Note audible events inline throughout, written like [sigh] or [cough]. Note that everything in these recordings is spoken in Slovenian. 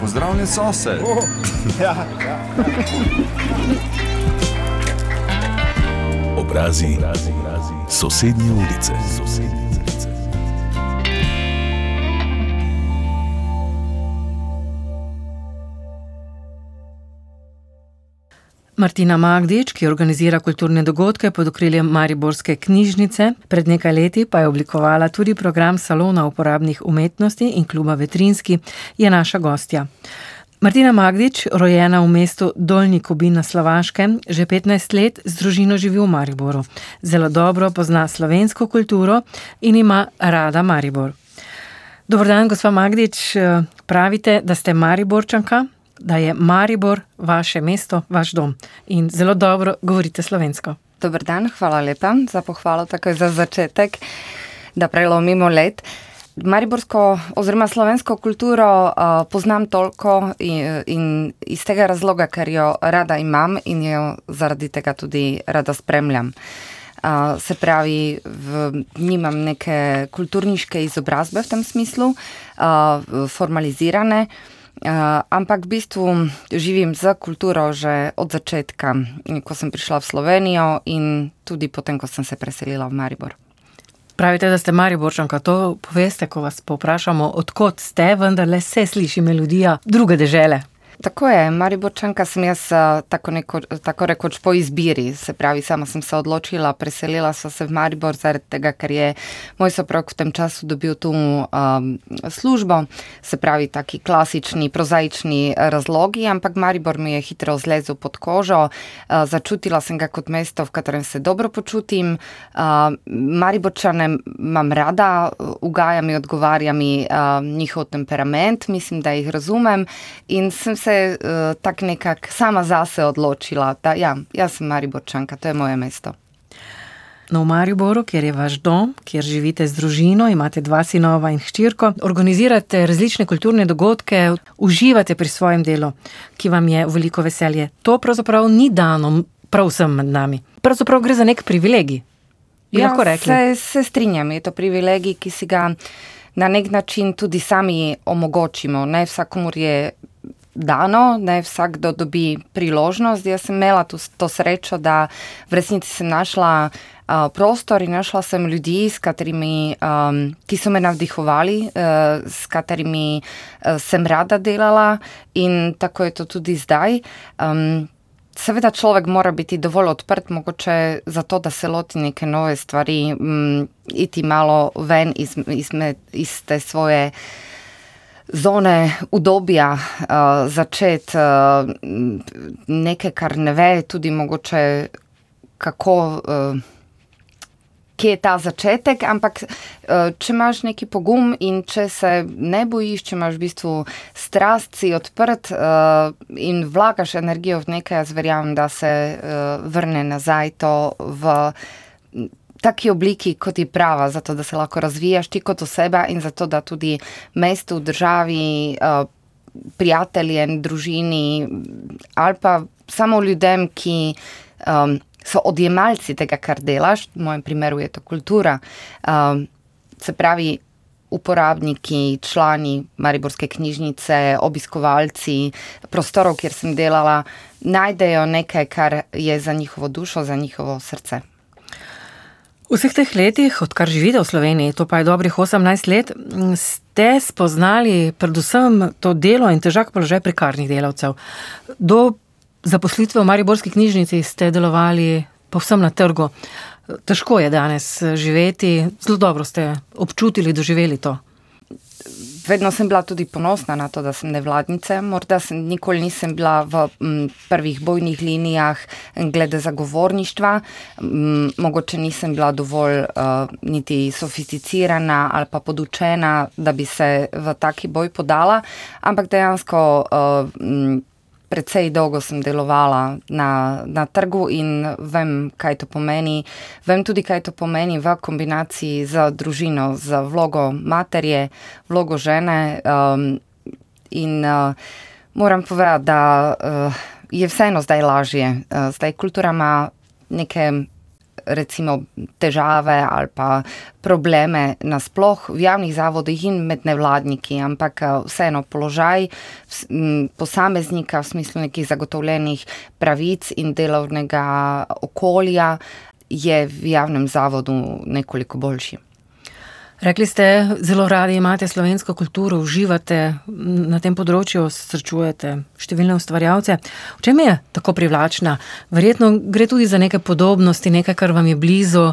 Pozdravljen sosed. Oh, [laughs] ja, ja. Obrazi, obrazi, obrazi. Sosednje ulice. Sosednje. Martina Magdič, ki organizira kulturne dogodke pod okriljem Mariborske knjižnice, pred nekaj leti pa je oblikovala tudi program Salona uporabnih umetnosti in kluba Vetrinski, je naša gostja. Martina Magdič, rojena v mestu Dolni Kubin na Slovaškem, že 15 let z družino živi v Mariboru. Zelo dobro pozna slovensko kulturo in ima rada Maribor. Dobro dan, gospa Magdič, pravite, da ste Mariborčanka, da je Maribor vaše mesto, vaš dom in zelo dobro govorite slovensko. Dober dan, hvala lepa za pohvalo, takoj za začetek, da prelomimo let. Mariborsko oziroma slovensko kulturo uh, poznam toliko in, in iz tega razloga, ker jo rada imam in jo zaradi tega tudi rada spremljam. Uh, se pravi, v, nimam neke kulturniške izobrazbe v tem smislu, uh, formalizirane. Uh, ampak v bistvu živim za kulturo že od začetka, ko sem prišla v Slovenijo in tudi potem, ko sem se preselila v Maribor. Pravite, da ste Mariborčanka, to poveste, ko vas povprašamo, odkot ste, vendar le se sliši melodija druge dežele. Tako je, Mariborčanka sem jaz tako, neko, tako rekoč po izbiri, se pravi, sama sem se odločila, preselila sem se v Maribor zaradi tega, ker je moj soprog v tem času dobil tu um, službo, se pravi, taki klasični, prozaični razlogi, ampak Maribor mi je hitro zlezel pod kožo, uh, začutila sem ga kot mesto, v katerem se dobro počutim, uh, Mariborčane imam rada, ugaja mi, odgovarja mi uh, njihov temperament, mislim, da jih razumem. In sem se se uh, tako nekako sama zase odločila, da ja, jaz sem Mariborčanka, to je moje mesto. No, v Mariboru, kjer je vaš dom, kjer živite z družino, imate dva sinova in hčerko, organizirate različne kulturne dogodke, uživate pri svojem delu, ki vam je veliko veselje. To pravzaprav ni dano prav vsem med nami. Pravzaprav gre za nek privilegij. Ja, se, se strinjam, je to privilegij, ki si ga na nek način tudi sami omogočimo. Ne vsakomur je dano, ne vsakdo dobi priložnost. Jaz sem imela to, to srečo, da v resnici sem našla uh, prostor in našla sem ljudi, katerimi, um, ki so me navdihovali, uh, s katerimi uh, sem rada delala in tako je to tudi zdaj. Um, Seveda, človek mora biti dovolj odprt, mogoče zato, da se loti neke nove stvari, um, iti malo ven iz, iz, iz te svoje zone udobja, uh, začeti uh, nekaj, kar ne ve, tudi mogoče kako. Uh, Kje je ta začetek, ampak če imaš neki pogum in če se ne bojiš, če imaš v bistvu strast, si odprt in vlagaš energijo v nekaj, jaz verjamem, da se vrne nazaj to v taki obliki, kot je prava, zato da se lahko razvijaš ti kot oseba in zato da tudi mestu, državi, eh, prijateljem, družini ali pa samo ljudem, ki um, so odjemalci tega, kar delaš, v mojem primeru je to kultura, um, se pravi. Uporabniki, člani Mariborske knjižnice, obiskovalci prostorov, kjer sem delala, najdejo nekaj, kar je za njihovo dušo, za njihovo srce. V vseh teh letih, odkar živite v Sloveniji, to pa je dobrih 18 let, ste spoznali predvsem to delo in težak položaj prekarnih delavcev. Do zaposlitve v Mariborski knjižnici ste delovali povsem na trgu. Težko je danes živeti, zelo dobro ste občutili, doživeli to vedno sem bila tudi ponosna na to, da sem nevladnica. Morda sem nikoli nisem bila v m, prvih bojnih linijah glede zagovorništva, m, mogoče nisem bila dovolj uh, niti sofisticirana ali pa podučena, da bi se v taki boj podala, ampak dejansko. Uh, m, precej dolgo sem delovala na, na trgu in vem, kaj to pomeni. Vem tudi, kaj to pomeni v kombinaciji z družino, z vlogo materje, vlogo žene. Um, in uh, moram povedati, da uh, je vseeno zdaj lažje. Uh, zdaj kultura ima neke recimo težave ali pa probleme nasploh v javnih zavodih in med nevladniki, ampak uh, vseeno položaj posameznika v smislu nekih zagotovljenih pravic in delovnega okolja je v javnem zavodu nekoliko boljši. Rekli ste, zelo radi imate slovensko kulturo, uživate na tem področju, srečujete številne ustvarjalce. V čem je tako privlačna? Verjetno gre tudi za neke podobnosti, nekaj, kar vam je blizu.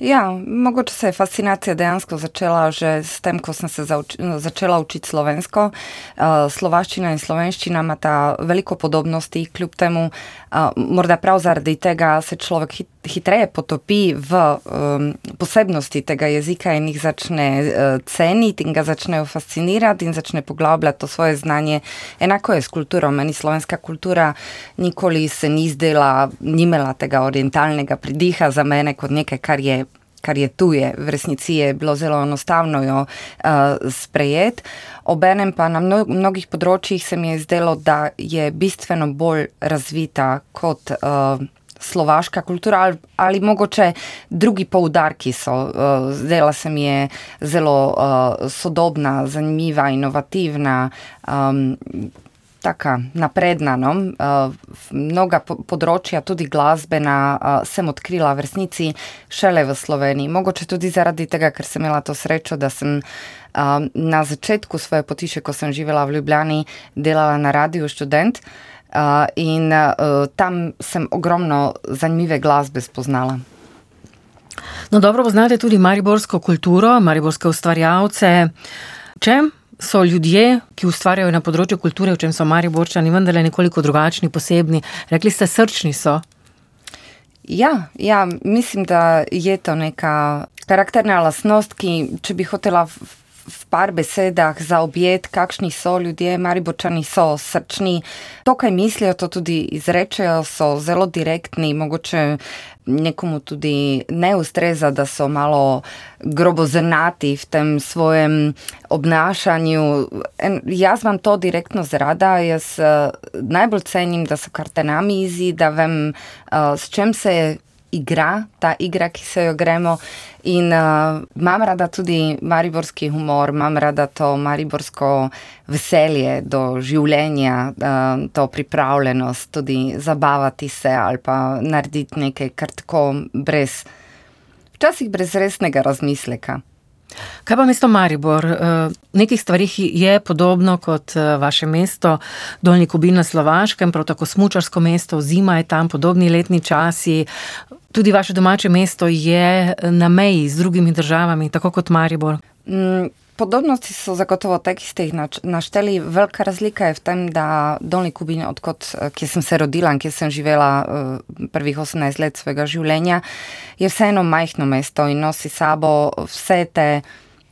Ja, mogoče se je fascinacija dejansko začela že s tem, ko sem se zauč začela učiti slovensko. Uh, slovaščina in slovenščina imata veliko podobnosti, kljub temu, uh, morda prav zaradi tega se človek hit hitreje potopi v um, posebnosti tega jezika in jih začne uh, ceniti in ga začne fascinirati in začne poglabljati to svoje znanje. Enako je s kulturo. Meni slovenska kultura nikoli se ni zdela, ni imela tega orientalnega pridiha za mene kot nekaj, kar je. Kar je tuje, v resnici je bilo zelo enostavno jo uh, sprejeti. Obenem pa na mnogih področjih se mi je zdelo, da je bistveno bolj razvita kot uh, slovaška kultura ali, ali mogoče drugi poudarki so. Uh, zdela se mi je zelo uh, sodobna, zanimiva, inovativna. Um, Taka napredna, no? uh, mnoga področja, tudi glasbena, uh, sem odkrila v resnici šele v Sloveniji. Mogoče tudi zaradi tega, ker sem imela to srečo, da sem uh, na začetku svoje potiše, ko sem živela v Ljubljani, delala na radiju študent. Uh, Uh, in uh, tam sem ogromno zanimive glasbe spoznala. No, dobro poznate tudi mariborsko kulturo, mariborske ustvarjalce. Čem so ljudje, ki ustvarjajo na področju kulture, v čem so mariborčani, vendarle nekoliko drugačni, posebni? Rekli ste, srčni so. Ja, ja, mislim, da je to neka karakterna lastnost, ki, če bi hotela v par besedah za objet, kakšni so ljudje, maribočani so srčni, to, kaj mislijo, to tudi izrečejo, so zelo direktni, mogoče nekomu tudi ne ustreza, da so malo grobozrnati v tem svojem obnašanju. En, jaz vam to direktno zrada, jaz uh, najbolj cenim, da so karte na mizi, da vem, uh, s čem se igra, ta igra, ki se jo gremo. In uh, imam rada tudi mariborski humor, imam rada to mariborsko veselje do življenja, uh, to pripravljenost, tudi zabavati se ali pa narediti nekaj kar tako brez, včasih brez resnega razmisleka. Kaj pa mesto Maribor? V nekih stvarih je podobno kot vaše mesto, Dolni Kubin na Slovaškem, prav tako smučarsko mesto, zima je tam, podobni letni časi. Tudi vaše domače mesto je na meji z drugimi državami, tako kot Maribor. Mm, podobnosti so zagotovo te, ki ste jih našteli. Velika razlika je v tem, da Dolni Kubin, odkot, kjer sem se rodila in kjer sem živela eh, prvih 18 let svojega življenja, je vseeno majhno mesto in nosi sabo vse te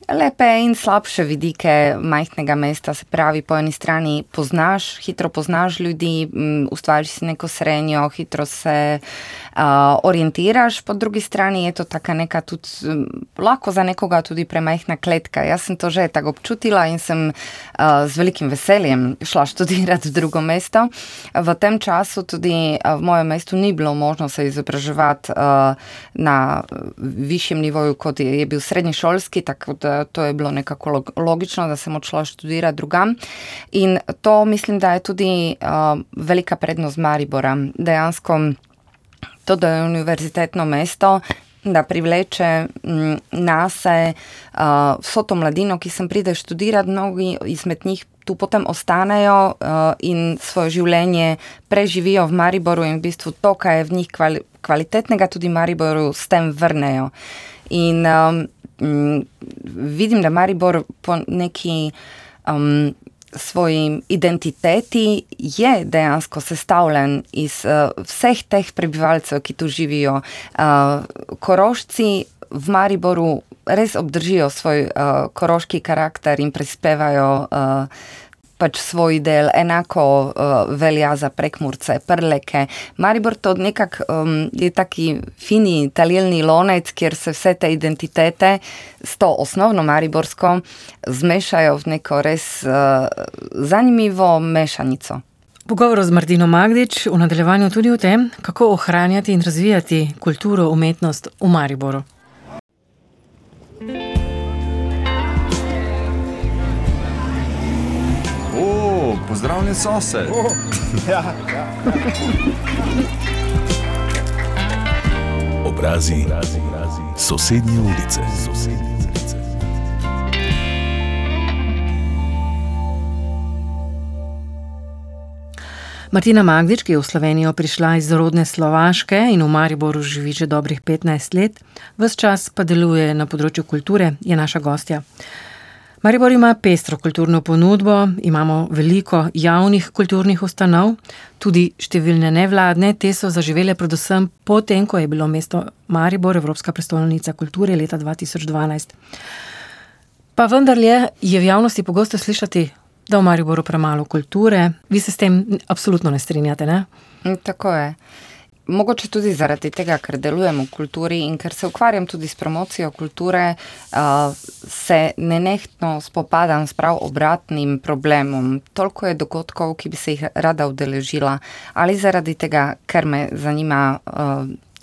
lepe in slabše vidike majhnega mesta. Se pravi, po eni strani poznaš, hitro poznaš ljudi, mm, ustvariš si neko srednjo, hitro se uh, orientiraš, po drugi strani je to taka neka tudi, lahko za nekoga tudi premajhna kletka. Jaz sem to že tako občutila in sem uh, z velikim veseljem šla študirati v drugo mesto. V tem času tudi v mojem mestu ni bilo možno se izobraževati uh, na višjem nivoju, kot je, bil srednješolski, tako da to je bilo nekako logično, da sem odšla študirati drugam. In to mislim, da je tudi uh, velika prednost Maribora. Dejansko to, da je univerzitetno mesto. Da privleče mm, nas uh, vso to mladino, ki sem pride študirati, mnogi izmed njih tu potem ostanejo uh, in svoje življenje preživijo v Mariboru, in v bistvu to, kar je v njih kvali kvalitetnega, tudi Mariboru s tem vrnejo. In um, vidim, da Maribor po neki um, svoji identiteti je dejansko sestavljen iz uh, vseh teh prebivalcev, ki tu živijo. Uh, korošci v Mariboru res obdržijo svoj uh, koroški karakter in prispevajo. Uh, pač svoj del, enako uh, velja za prekmurce, prleke. Maribor to nekako um, je taki fini italijalni lonec, kjer se vse te identitete s to osnovno mariborsko zmešajo v neko res uh, zanimivo mešanico. Pogovor z Martino Magdič v nadaljevanju tudi o tem, kako ohranjati in razvijati kulturo, umetnost v Mariboru. O, pozdravljen sosed. Oh, ja, ja. Obrazi, obrazi, obrazi. sosednje ulice. Sosednje. Martina Magdič, ki je v Slovenijo prišla iz rodne Slovaške in v Mariboru živi že dobrih 15 let, vse čas pa deluje na področju kulture, je naša gostja. Maribor ima pestro kulturno ponudbo, imamo veliko javnih kulturnih ustanov, tudi številne nevladne, te so zaživele predvsem potem, ko je bilo mesto Maribor Evropska prestolnica kulture leta 2012. Pa vendarle je v javnosti pogosto slišati da v Mariboru premalo kulture. Vi se s tem absolutno ne strinjate, ne? Tako je. Mogoče tudi zaradi tega, ker delujem v kulturi in ker se ukvarjam tudi s promocijo kulture, se nenehno spopadam s prav obratnim problemom. Toliko je dogodkov, ki bi se jih rada udeležila, ali zaradi tega, ker me zanima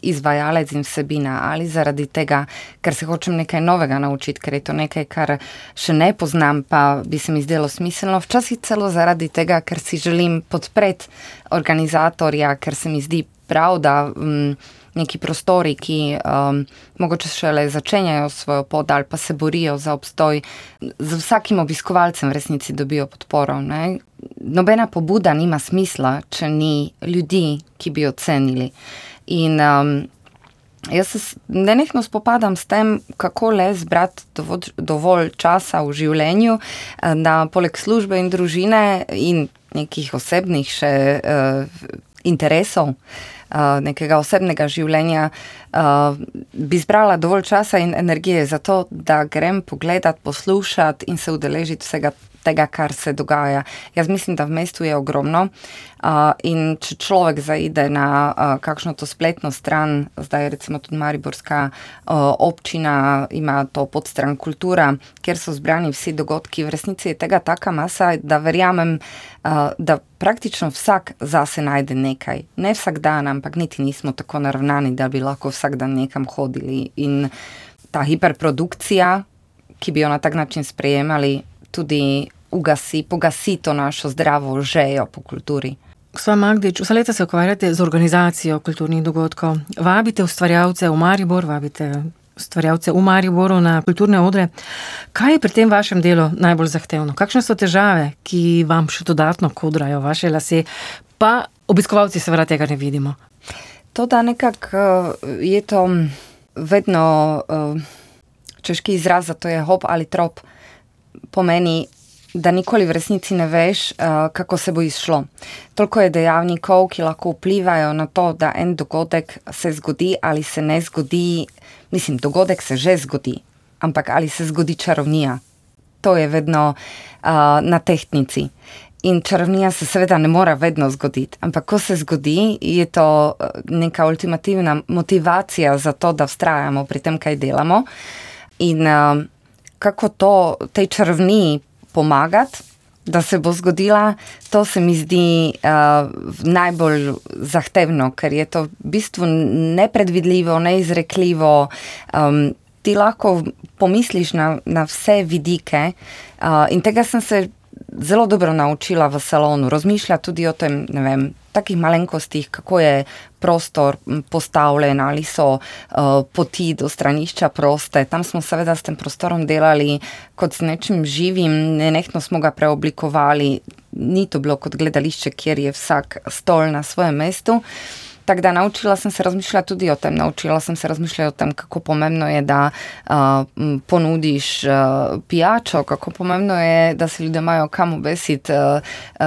izvajalec in vsebina, ali zaradi tega, ker se hočem nekaj novega naučiti, ker je to nekaj, kar še ne poznam, pa bi se mi zdelo smiselno. Včasih celo zaradi tega, ker si želim podpreti organizatorja, ker se mi zdi prav, da. Um, Neki prostori, ki um, mogoče šele začenjajo svojo pot, ali pa se borijo za obstoj, z vsakim obiskovalcem v resnici dobijo podporo. Ne? Nobena pobuda nima smisla, če ni ljudi, ki bi ocenili. In um, jaz se nenehno spopadam s tem, kako le zbrati dovolj, dovolj časa v življenju, eh, da poleg službe in družine in nekih osebnih še uh, interesov. Uh, nekega osebnega življenja, uh, bi zbrala dovolj časa in energije za to, da grem pogledat, poslušati in se udeležiti vsega tega, kar se dogaja. Jaz mislim, da v mestu je ogromno. Uh, in če človek zaide na uh, kakšno to spletno stran, zdaj recimo tudi Mariborska uh, občina ima to podstran kultura, kjer so zbrani vsi dogodki, v resnici je tega taka masa, da verjamem, uh, da praktično vsak zase najde nekaj. Ne vsak dan, ampak niti nismo tako naravnani, da bi lahko vsak dan nekam hodili. In ta hiperprodukcija, ki bi jo na tak način sprejemali, tudi ugasi, pogasi to našo zdravo žejo po kulturi. Gospod Magdič, vse leta se ukvarjate z organizacijo kulturnih dogodkov. Vabite ustvarjalce v Maribor, vabite ustvarjalce v Mariboru na kulturne odre. Kaj je pri tem vašem delu najbolj zahtevno? Kakšne so težave, ki vam še dodatno kodrajo vaše lase, pa obiskovalci seveda tega ne vidimo? To, da nekako uh, je to vedno uh, češki izraz, to je hop ali trop pomeni, da nikoli v resnici ne veš, uh, kako se bo izšlo. Toliko je dejavnikov, ki lahko vplivajo na to, da en dogodek se zgodi ali se ne zgodi. Mislim, dogodek se že zgodi, ampak ali se zgodi čarovnija, to je vedno uh, na tehtnici. In čarovnija se seveda ne more vedno zgoditi, ampak ko se zgodi, je to neka ultimativna motivacija za to, da vztrajamo pri tem, kaj delamo. In uh, kako to tej črvni pomagati, da se bo zgodila, to se mi zdi uh, najbolj zahtevno, ker je to v bistvu nepredvidljivo, neizrekljivo. Um, ti lahko pomisliš na, na vse vidike, uh, in tega sem se zelo dobro naučila v salonu. Razmišlja tudi o tem, ne vem, takih malenkostih, kako je prostor postavljen, ali so uh, poti do stranišča proste. Tam smo seveda s tem prostorom delali kot z nečim živim, nenehno smo ga preoblikovali. Ni to bilo kot gledališče, kjer je vsak stol na svojem mestu. Uh, Da naučila sem se razmišljati tudi o tem. Naučila sem se razmišljati o tem, kako pomembno je, da uh, ponudiš uh, pijačo, kako pomembno je, da se ljudje imajo kam obesiti uh, uh,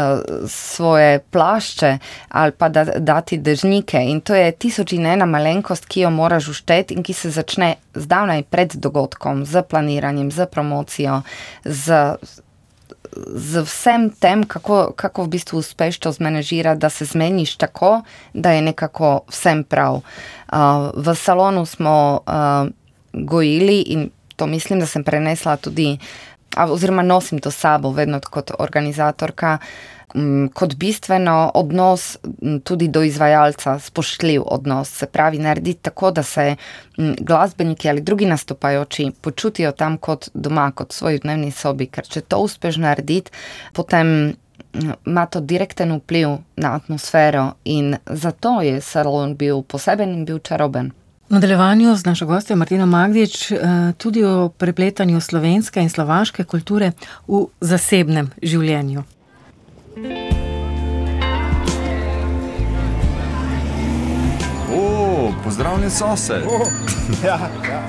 svoje plašče ali pa da dati dežnike. In to je tisoč in ena malenkost, ki jo moraš ušteti in ki se začne zdavnaj pred dogodkom, z planiranjem, z promocijo, z z vsem tem, kako, kako v bistvu uspeš to zmanežirati, da se zmeniš tako, da je nekako vsem prav. Uh, v salonu smo uh, gojili in to mislim, da sem prenesla tudi oziroma nosim to sabo, vedno kot organizatorka, kot bistveno odnos tudi do izvajalca, spoštljiv odnos, se pravi, narediti tako, da se glasbeniki ali drugi nastopajoči počutijo tam kot doma, kot v svoji dnevni sobi, ker če to uspeš narediti, potem ima to direkten vpliv na atmosfero in zato je salon bil poseben in bil čaroben. V nadaljevanju z našo gostjo Martino Magdič eh, tudi o prepletanju slovenske in slovaške kulture v zasebnem življenju. O, pozdravljen sosed. Oh, [laughs] ja, ja.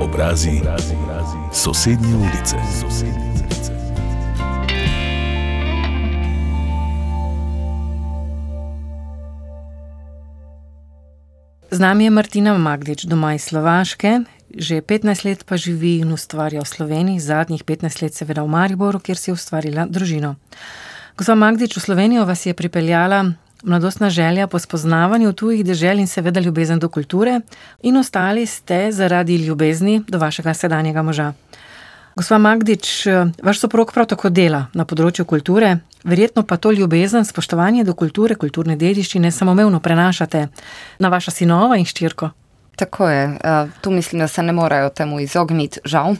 Obrazi, obrazi, obrazi. sosednje ulice. Sosednje ulice. Z nami je Martina Magdič, doma iz Slovaške, že 15 let pa živi in ustvarja v Sloveniji, zadnjih 15 let seveda v Mariboru, kjer si ustvarila družino. Gospa Magdič, v Slovenijo vas je pripeljala mladostna želja po spoznavanju tujih dežel in seveda ljubezen do kulture, in ostali ste zaradi ljubezni do vašega sedanjega moža. Gospa Magdič, vaš soprog prav tako dela na področju kulture, verjetno pa to ljubezen, spoštovanje do kulture, kulturne dediščine samoumevno prenašate na vaša sinova in ščirko. Tako je, tu mislim, da se ne morejo temu izogniti, žal,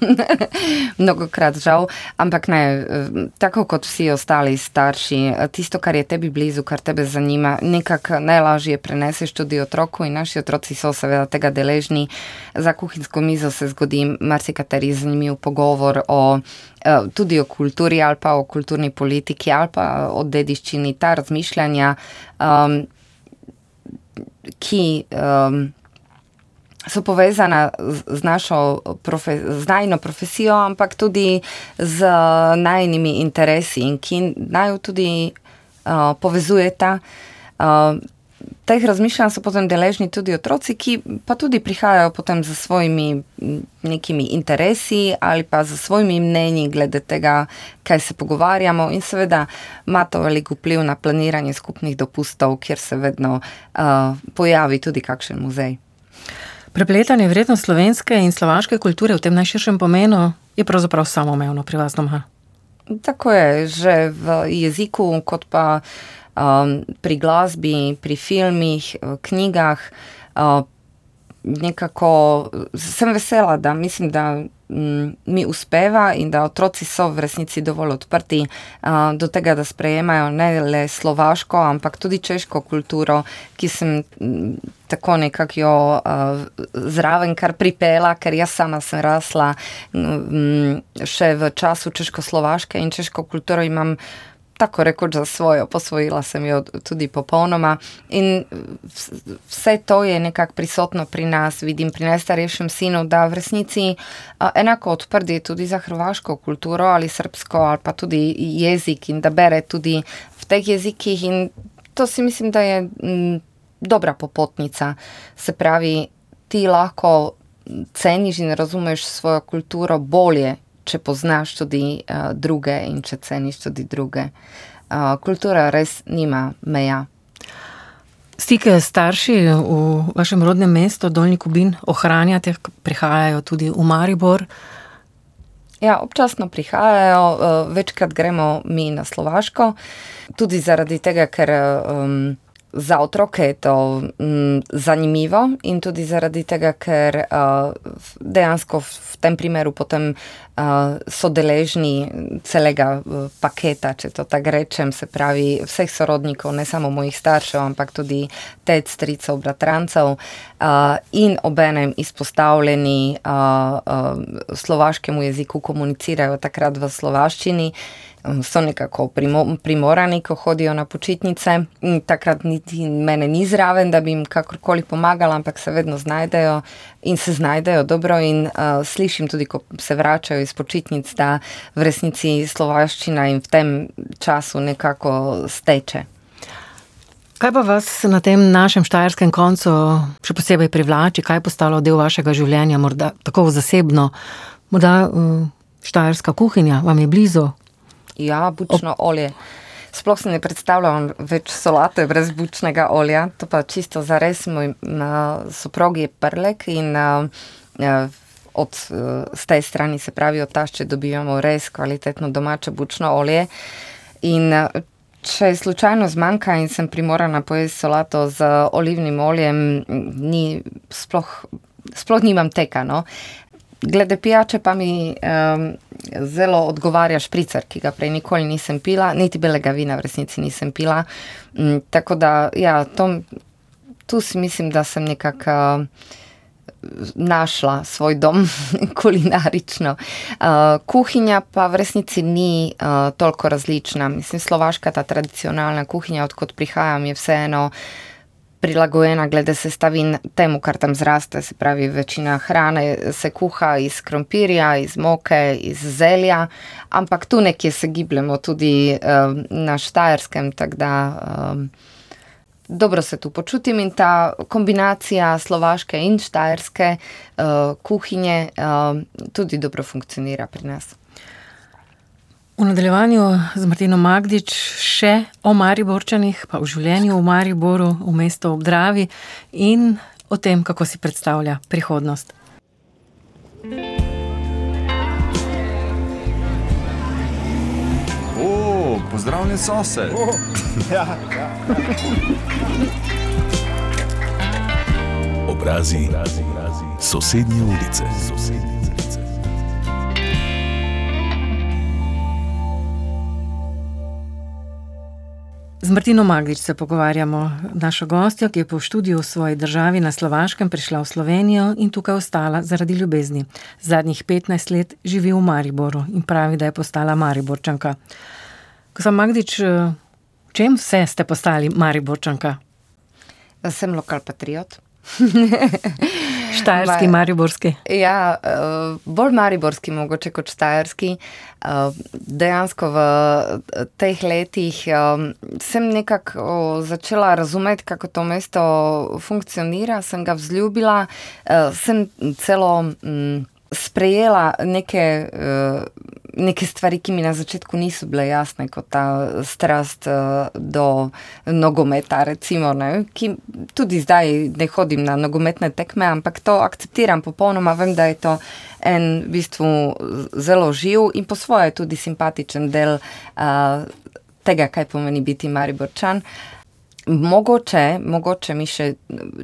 [laughs] mnogokrat žal, ampak ne, tako kot vsi ostali starši, tisto, kar je tebi blizu, kar tebe zanima, nekako najlažje preneseš tudi otroku in naši otroci so seveda tega deležni. Za kuhinjsko mizo se zgodi marsikateri zanimiv pogovor o, uh, tudi o kulturi ali pa o kulturni politiki ali pa o dediščini, ta razmišljanja, um, ki. Um, so povezana z našo profe, z najno profesijo, ampak tudi z najnimi interesi in ki naj tudi uh, povezujeta. Uh, Teh razmišljanj so potem deležni tudi otroci, ki pa tudi prihajajo potem z svojimi nekimi interesi ali pa z svojimi mnenji glede tega, kaj se pogovarjamo in seveda ima to velik vpliv na planiranje skupnih dopustov, kjer se vedno uh, pojavi tudi kakšen muzej. Prepletanje vrednost slovenske in slovaške kulture v tem najširšem pomenu je pravzaprav samoumevno pri vas doma. Tako je, že v jeziku, kot pa um, pri glasbi, pri filmih, knjigah. Uh, nekako sem vesela, da mislim, da Mm, mi uspeva in da otroci so v resnici dovolj odprti uh, do tega, da sprejemajo ne le slovaško, ampak tudi češko kulturo, ki sem m, tako nekako jo uh, zraven kar pripela, ker jaz sama sem rasla m, še v času češko-slovaške in češko kulturo imam tako rekoč za svojo, posvojila sem jo tudi popolnoma. In vse to je nekako prisotno pri nas, vidim pri najstarejšem sinu, da v resnici enako odprt je tudi za hrvaško kulturo ali srpsko, ali pa tudi jezik in da bere tudi v teh jezikih. In to si mislim, da je dobra popotnica. Se pravi, ti lahko ceniš in razumeš svojo kulturo bolje, če poznaš tudi uh, druge in če ceniš tudi druge. Uh, kultura res nima meja. Stike starši v vašem rodnem mestu, Dolni Kubin, ohranjate, prihajajo tudi v Maribor. Ja, občasno prihajajo, večkrat gremo mi na Slovaško, tudi zaradi tega, ker um, za otroke je to mm, zanimivo in tudi zaradi tega, ker uh, dejansko v tem primeru potem uh, so deležni celega uh, paketa, če to tako rečem, se pravi vseh sorodnikov, ne samo mojih staršev, ampak tudi tec, stricov, bratrancev uh, in obenem izpostavljeni uh, uh, slovaškemu jeziku komunicirajo takrat v slovaščini so nekako primorani, ko hodijo na počitnice. Takrat niti mene ni zraven, da bi jim kakorkoli pomagala, ampak se vedno znajdejo in se znajdejo dobro. In uh, slišim tudi, ko se vračajo iz počitnic, da v resnici slovaščina jim v tem času nekako steče. Kaj pa vas na tem našem štajerskem koncu še posebej privlači, kaj je postalo del vašega življenja, morda tako zasebno, morda uh, štajerska kuhinja vam je blizu, Ja, bučno Op. olje. Sploh si ne predstavljam več solate brez bučnega olja, to pa čisto za res. Moj soprog je prlek in uh, od z tej strani, se pravi od tašče, dobivamo res kvalitetno domače bučno olje. In če slučajno zmanjka in sem primorana pojesti solato z olivnim oljem, ni, sploh, sploh nimam teka. No. Glede pijače pa mi um, zelo odgovarja špricer, ki ga prej nikoli nisem pila, niti belega vina v resnici nisem pila. Um, tako da, ja, to, tu si mislim, da sem nekako. Uh, našla svoj dom [laughs] kulinarično. Uh, kuhinja pa v resnici ni uh, toliko različna. Mislim, slovaška ta tradicionalna kuhinja, odkot prihajam, je vseeno prilagojena glede sestavin temu, kar tam zraste. Se pravi, večina hrane se kuha iz krompirja, iz moke, iz zelja, ampak tu nekje se gibljemo tudi uh, na Štajerskem, tako da. Uh, dobro se tu počutim in ta kombinacija slovaške in štajerske uh, kuhinje uh, tudi dobro funkcionira pri nas. V nadaljevanju z Martino Magdič še o Mariborčanih, pa o življenju v Mariboru, v mestu Obdravi in o tem, kako si predstavlja prihodnost. pozdravljen sosed. Oh, ja, ja. Obrazi, obrazi, obrazi. sosednje ulice. Sosednje Z Martino Magdič se pogovarjamo, našo gostjo, ki je po študiju v svoji državi na Slovaškem prišla v Slovenijo in tukaj ostala zaradi ljubezni. Zadnjih 15 let živi v Mariboru in pravi, da je postala Mariborčanka. Gospod Magdič, eh, čem vse ste postali Mariborčanka? Sem lokal patriot. [laughs] Štajerski, mariborski. Ja, eh, bolj mariborski, mogoče kot štajerski. Eh, dejansko v teh letih sem nekako začela razumeti, kako to mesto funkcionira, sem ga vzljubila, sem celo mm, sprejela neke neke stvari, ki mi na začetku niso bile jasne, kot ta strast uh, do nogometa, recimo, ne, ki tudi zdaj ne hodim na nogometne tekme, ampak to akceptiram popolnoma. Vem, da je to en v bistvu zelo živ in po svoje tudi simpatičen del uh, tega, kaj pomeni biti Mariborčan. Mogoče, mogoče mi še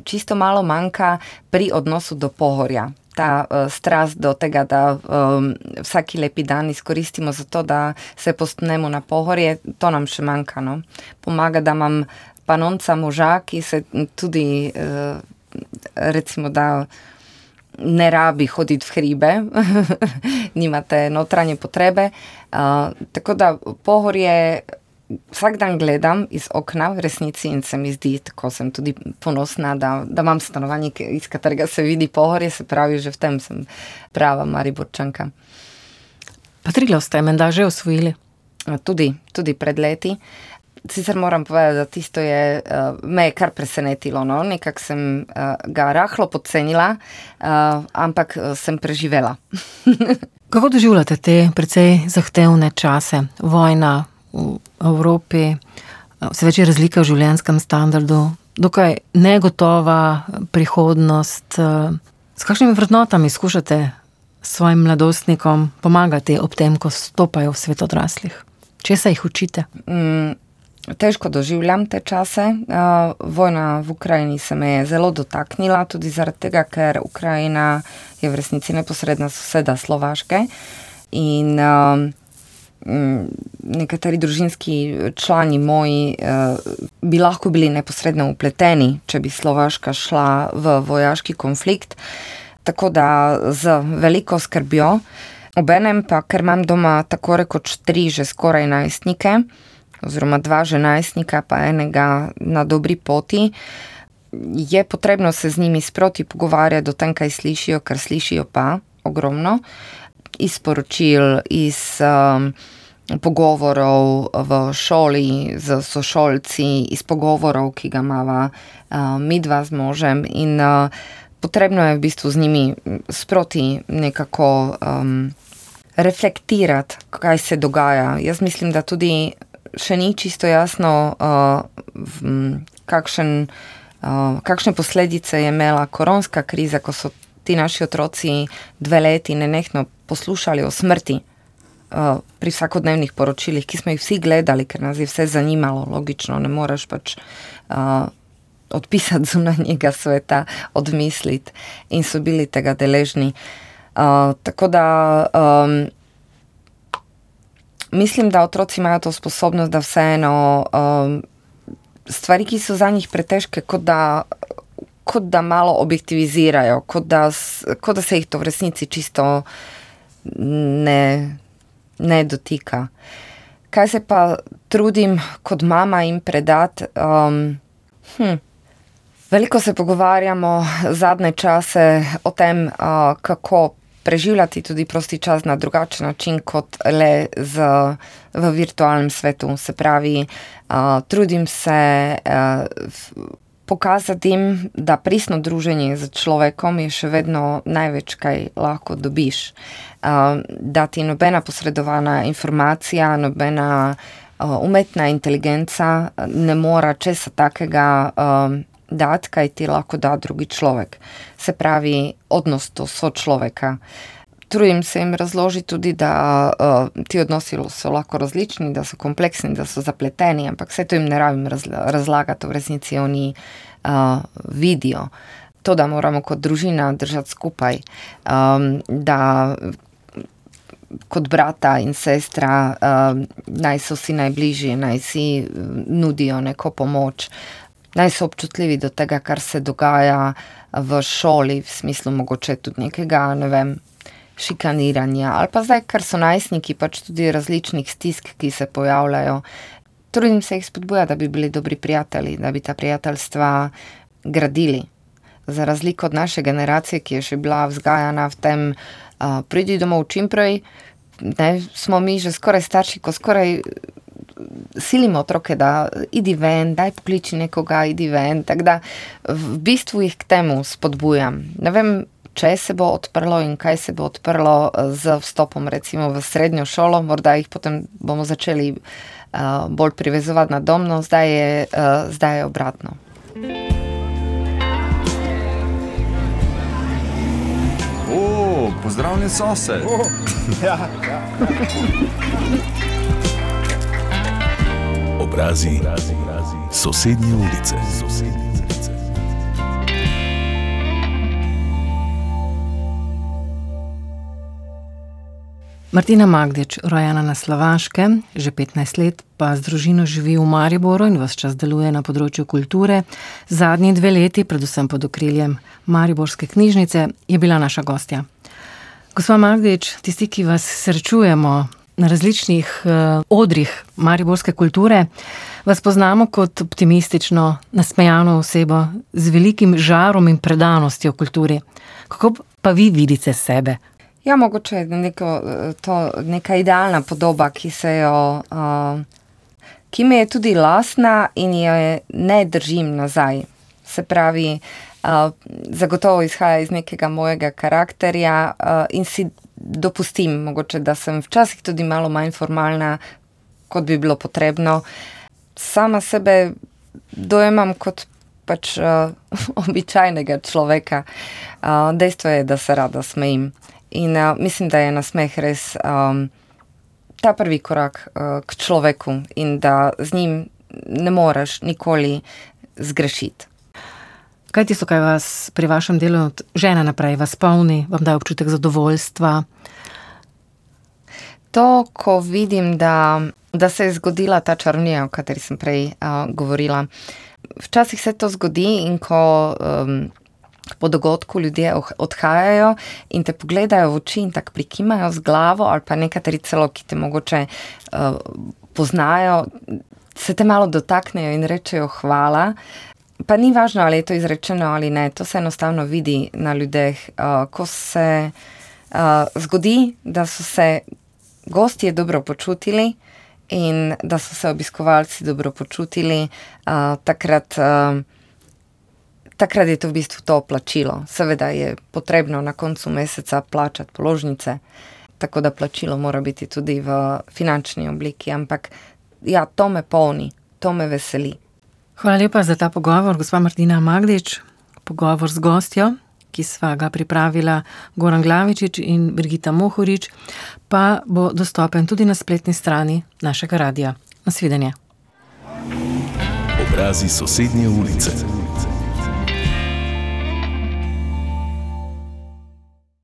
čisto malo manjka pri odnosu do pohorja ta uh, strast do tega, da um, vsaki lepi dan izkoristimo za to, da se postnemo na pohorje, to nam še manjka. No? Pomaga, da imam panonca moža, ki se tudi, uh, recimo, da ne rabi hoditi v hribe, [laughs] nimate notranje potrebe. Uh, tako da pohorje vsak dan gledam iz okna v resnici in se mi zdi, tako sem tudi ponosna, da, da imam stanovanje, iz katerega se vidi pohorje, se pravi, že v tem sem prava Mariborčanka. Pa Triglav ste menda že osvojili? Tudi, tudi pred leti. Sicer moram povedati, da tisto je uh, me je kar presenetilo. No? Nekako sem uh, ga rahlo podcenila, uh, ampak sem preživela. [laughs] Kako doživljate te precej zahtevne čase, vojna, Evropi, vse več je razlike v življenjskem standardu, dokaj negotova prihodnost. S kakšnimi vrednotami skušate svojim mladostnikom pomagati ob tem, ko stopajo v svet odraslih? Če se jih učite? Mm. Težko doživljam te čase. Uh, vojna v Ukrajini se me je zelo dotaknila, tudi zaradi tega, ker Ukrajina je v resnici neposredna soseda Slovaške. In uh, nekateri družinski člani moji eh, bi lahko bili neposredno upleteni, če bi Slovaška šla v vojaški konflikt. Tako da z veliko skrbjo, obenem pa, ker imam doma tako rekoč tri že skoraj najstnike, oziroma dva že najstnika, pa enega na dobri poti. Je potrebno se z njimi sproti pogovarjati o tem, kaj slišijo, ker slišijo pa ogromno iz poročil, iz um, pogovorov v šoli z sošolci, iz pogovorov, ki ga imamo uh, mi dva z možem. In uh, potrebno je v bistvu z njimi sproti nekako um, reflektirati, kaj se dogaja. Jaz mislim, da tudi še ni čisto jasno, uh, kakšen, uh, kakšne posledice je imela koronska kriza, ko so ti naši otroci dve leti nenehno poslušali o smrti. Uh, pri vsakodnevnih poročilih, ki smo jih vsi gledali, ker nas je vse zanimalo, logično, ne moreš pač uh, odpisati zunanjega sveta, odmisliti, in so bili tega deležni. Uh, tako da um, mislim, da otroci imajo to sposobnost, da vseeno um, stvari, ki so za njih pretežke, kot da, kot da malo objektivizirajo, kot da, kot da se jih to v resnici čisto ne, ne dotika. Kaj se pa trudim kot mama jim predati? Um, hm. Veliko se pogovarjamo zadnje čase o tem, uh, kako preživljati tudi prosti čas na drugačen način kot le z, v virtualnem svetu. Se pravi, uh, trudim se uh, pokazati jim, da pristno druženje z človekom je še vedno največ, kaj lahko dobiš. Uh, da ti nobena posredovana informacija, nobena uh, umetna inteligenca ne mora česa takega. Uh, dati, kaj ti lahko da drugi človek. Se pravi, odnos do sočloveka. Trudim se jim razložiti tudi, da uh, ti odnosi so lahko različni, da so kompleksni, da so zapleteni, ampak vse to jim ne rabim razlagati, v resnici oni uh, vidijo. To, da moramo kot družina držati skupaj, um, da kot brata in sestra um, naj so si najbližji, naj si nudijo neko pomoč. Uh, naj so občutljivi do tega, kar se dogaja v šoli, v smislu mogoče tudi nekega, ne vem, šikaniranja ali pa zdaj, ker so najstniki, pač tudi različnih stisk, ki se pojavljajo. Trudim se jih spodbuja, da bi bili dobri prijatelji, da bi ta prijateljstva gradili. Za razliko od naše generacije, ki je še bila vzgajana v tem, uh, pridi domov čim prej, ne, smo mi že skoraj starši, ko skoraj silimo otroke, da idi ven, daj pokliči nekoga, idi ven. Tako da v bistvu jih k temu spodbujam. Ne vem, če se bo odprlo in kaj se bo odprlo z vstopom recimo v srednjo šolo, morda jih potem bomo začeli uh, bolj privezovati na domno, zdaj je, uh, zdaj je obratno. Pozdravljen, sosed. Oh, ja, ja, ja obrazi, obrazi, obrazi. sosednje ulice. Martina Magdič, rojena na Slovaškem, že 15 let pa z družino živi v Mariboru in vse čas deluje na področju kulture. Zadnji dve leti, predvsem pod okriljem Mariborske knjižnice, je bila naša gostja. Gospa Magdič, tisti, ki vas srečujemo na različnih uh, odrih mariborske kulture, vas poznamo kot optimistično, nasmejano osebo z velikim žarom in predanostjo kulturi. Kako pa vi vidite sebe? Ja, mogoče je neko, to neka idealna podoba, ki se jo. Uh, Ki mi je tudi lasna in jo ne držim nazaj. Se pravi, uh, zagotovo izhaja iz nekega mojega karakterja uh, in si dopustim, mogoče, da sem včasih tudi malo manj formalna, kot bi bilo potrebno. Sama sebe dojemam kot pač uh, [laughs] običajnega človeka. Uh, dejstvo je, da se rada smejim. In uh, mislim, da je nasmeh res um, ta prvi korak uh, k človeku in da z njim ne moreš nikoli zgrešiti. Kaj ti so, kaj vas pri vašem delu od žene naprej, vas polni, vam daje občutek zadovoljstva? To, ko vidim, da, da se je zgodila ta črnija, o kateri sem prej uh, govorila. Včasih se to zgodi, in ko um, po dogodku ljudje odhajajo in te pogledajo v oči in tako prikimajo z glavo, ali pa nekateri celo, ki te mogoče uh, poznajo, se te malo dotaknejo in rečejo hvala. Pa ni važno, ali je to izrečeno ali ne, to se enostavno vidi na ljudeh. Uh, ko se uh, zgodi, da so se gostje dobro počutili in da so se obiskovalci dobro počutili, uh, takrat, uh, takrat je to v bistvu to plačilo. Seveda je potrebno na koncu meseca plačati položnice, tako da plačilo mora biti tudi v finančni obliki, ampak ja, to me polni, to me veseli. Hvala lepa za ta pogovor, gospa Martina Magdič, pogovor z gostjo, ki sva ga pripravila Goran Glavičič in Brigita Mohorič, pa bo dostopen tudi na spletni strani našega radia. Nasvidenje. Obrazi sosednje ulice.